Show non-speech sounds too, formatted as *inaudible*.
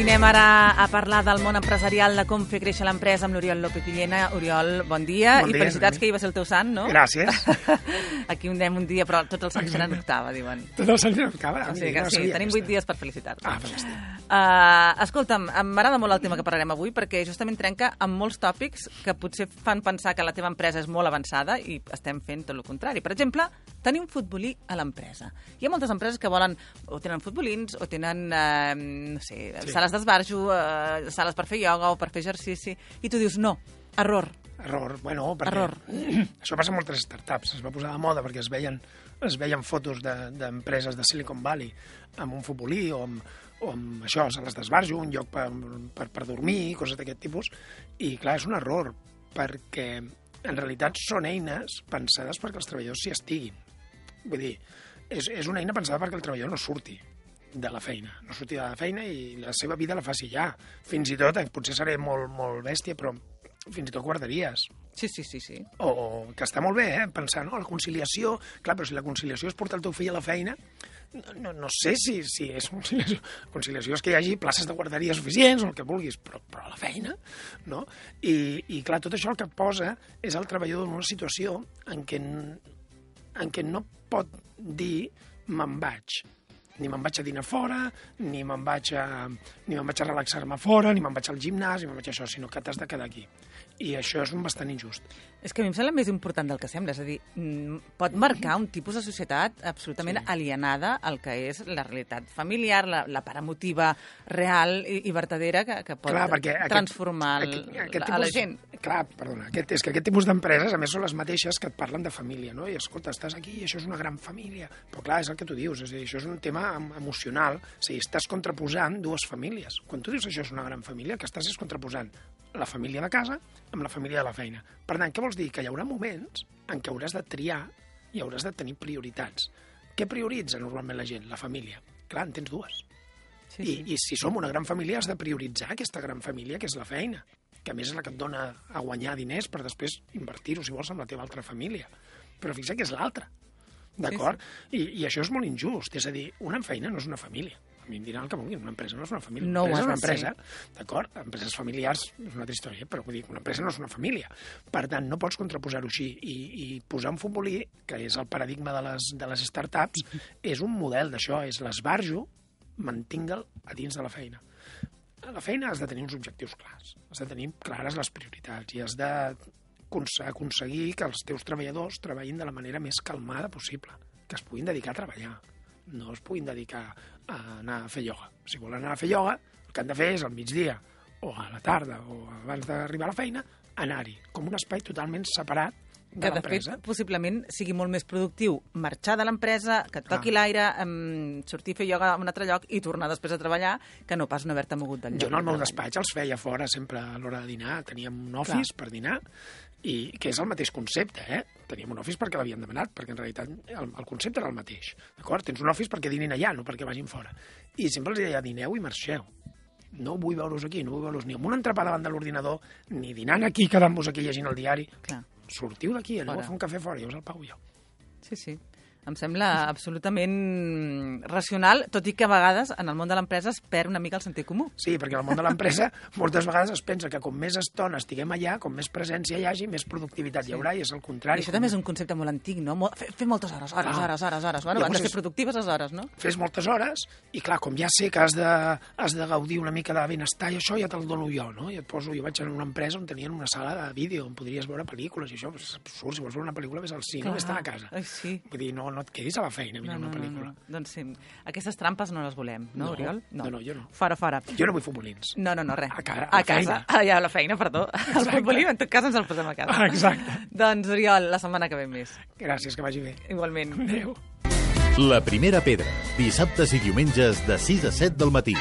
I anem ara a parlar del món empresarial, de com fer créixer l'empresa amb l'Oriol López Villena. Oriol, bon dia. Bon I dia, felicitats Noemi. que ahir va ser el teu sant, no? Gràcies. *laughs* Aquí un anem un dia, però tots els sants seran octava, diuen. Tot el senyor acaba. O sigui que sí, tenim vuit dies per felicitar-te. Ah, fantàstic. Uh, escolta'm, m'agrada molt el tema que parlarem avui perquè justament trenca amb molts tòpics que potser fan pensar que la teva empresa és molt avançada i estem fent tot el contrari. Per exemple, tenir un futbolí a l'empresa. Hi ha moltes empreses que volen o tenen futbolins o tenen, uh, no sé, Sí. sales d'esbarjo, uh, sales per fer ioga o per fer exercici, i tu dius no, error. Error, bueno, perquè Error. *clears throat* això passa en moltes startups. Es va posar de moda perquè es veien, es veien fotos de- d'empreses de, de Silicon Valley amb un futbolí o amb, o amb això, sales d'esbarjo, un lloc per, per, per dormir, coses d'aquest tipus. I, clar, és un error, perquè en realitat són eines pensades perquè els treballadors s'hi estiguin. Vull dir, és, és una eina pensada perquè el treballador no surti de la feina, no surti de la feina i la seva vida la faci ja. Fins i tot, eh, potser seré molt, molt bèstia, però fins i tot guarderies. Sí, sí, sí, sí. O, o que està molt bé, eh, pensar, no, la conciliació... Clar, però si la conciliació és portar el teu fill a la feina, no, no, no sé si, si és conciliació. Conciliació és que hi hagi places de guarderia suficients o el que vulguis, però, però la feina, no? I, I, clar, tot això el que posa és el treballador en una situació en què, en què no pot dir me'n vaig. Ni me'n vaig a dinar fora, ni me'n vaig a, ni me'n vaig a relaxar-me fora, ni me'n vaig al gimnàs, ni me'n vaig a això, sinó que t'has de quedar aquí. I això és un bastant injust. És que a mi em sembla més important del que sembla, és a dir, mm, pot marcar un tipus de societat absolutament Sí. alienada al que és la realitat familiar, la, la part emotiva real i, i vertadera que, que pot Clar, aquest- transformar el, aquest- aquest a la tipus- gent. Clar, perdona, aquest, és que aquest tipus d'empreses, a més, són les mateixes que et parlen de família, no? I escolta, estàs aquí i això és una gran família. Però clar, és el que tu dius, és a dir, això és un tema em- emocional, o sigui, estàs contraposant dues famílies. Quan tu dius això és una gran família, que estàs és contraposant la família de casa amb la família de la feina. Per tant, què vols dir? Que hi haurà moments en què hauràs de triar i hauràs de tenir prioritats. Què prioritza normalment la gent? La família. Clar, en tens dues. Sí, I, sí. I si som una gran família has de prioritzar aquesta gran família que és la feina, que a més és la que et dona a guanyar diners per després invertir-ho, si vols, amb la teva altra família. Però fixa't que és l'altra, d'acord? I, I això és molt injust, és a dir, una feina no és una família. A mi em diran el que vulguin, una empresa no és una família. No una empresa és una empresa, d'acord? Empreses familiars és una altra història, però vull dir, una empresa no és una família. Per tant, no pots contraposar-ho així. I, I posar un futbolí, que és el paradigma de les, de les startups, *laughs* és un model d'això, és l'esbarjo, mantingue'l a dins de la feina. A la feina has de tenir uns objectius clars, has de tenir clares les prioritats i has de aconseguir que els teus treballadors treballin de la manera més calmada possible, que es puguin dedicar a treballar, no es puguin dedicar a anar a fer ioga. Si volen anar a fer ioga, el que han de fer és al migdia o a la tarda o abans d'arribar a la feina, anar-hi, com un espai totalment separat de Que, de fet, possiblement sigui molt més productiu marxar de l'empresa, que et Clar. toqui l'aire, em, sortir a fer ioga a un altre lloc i tornar després a treballar, que no pas no haver-te mogut del lloc. Jo en el meu despatx els feia fora sempre a l'hora de dinar. Teníem un office per dinar, i que és el mateix concepte, eh? Teníem un office perquè l'havien demanat, perquè en realitat el, el concepte era el mateix. D'acord? Tens un office perquè dinin allà, no perquè vagin fora. I sempre els deia, dineu i marxeu. No vull veure-us aquí, no vull veure-us ni amb un entrepà davant de l'ordinador, ni dinant aquí, quedant-vos aquí llegint el diari. Clar. Sortiu d'aquí, Fora. a fer un cafè fora, jo us el pago jo. Sí, sí. Em sembla absolutament racional, tot i que a vegades en el món de l'empresa es perd una mica el sentit comú. Sí, perquè al món de l'empresa moltes vegades es pensa que com més estona estiguem allà, com més presència hi hagi, més productivitat Sí. hi haurà, i és el I contrari. això també és un concepte molt antic, no? Fer, fer moltes hores, hores, Ah. hores, hores, hores. Bueno, Llavors han de ser és- productives les hores, no? fes moltes hores i clar, com ja sé que has de, has de gaudir una mica de benestar i això ja te'l dono jo, no? I et poso, jo vaig en una empresa on tenien una sala de vídeo on podries veure pel·lícules i això és absurd, si vols veure una pel·lícula vés al cine, vés a casa. Ai, sí. Vull dir, no, no et quedis a la feina mirant una pel·lícula. Doncs sí, aquestes trampes no les volem, no, No, Oriol? no, no, jo no. Fora, fora. Jo no vull futbolins. No, no, no, res. A a a la casa. feina. Ah, ja, a la feina, perdó. *laughs* El futbolí, en tot cas, ens el posem a casa. Exacte. Doncs, Oriol, la setmana que ve més. Gràcies, que vagi bé. Igualment. Adéu. La primera pedra, dissabtes i diumenges de 6 a 7 del matí.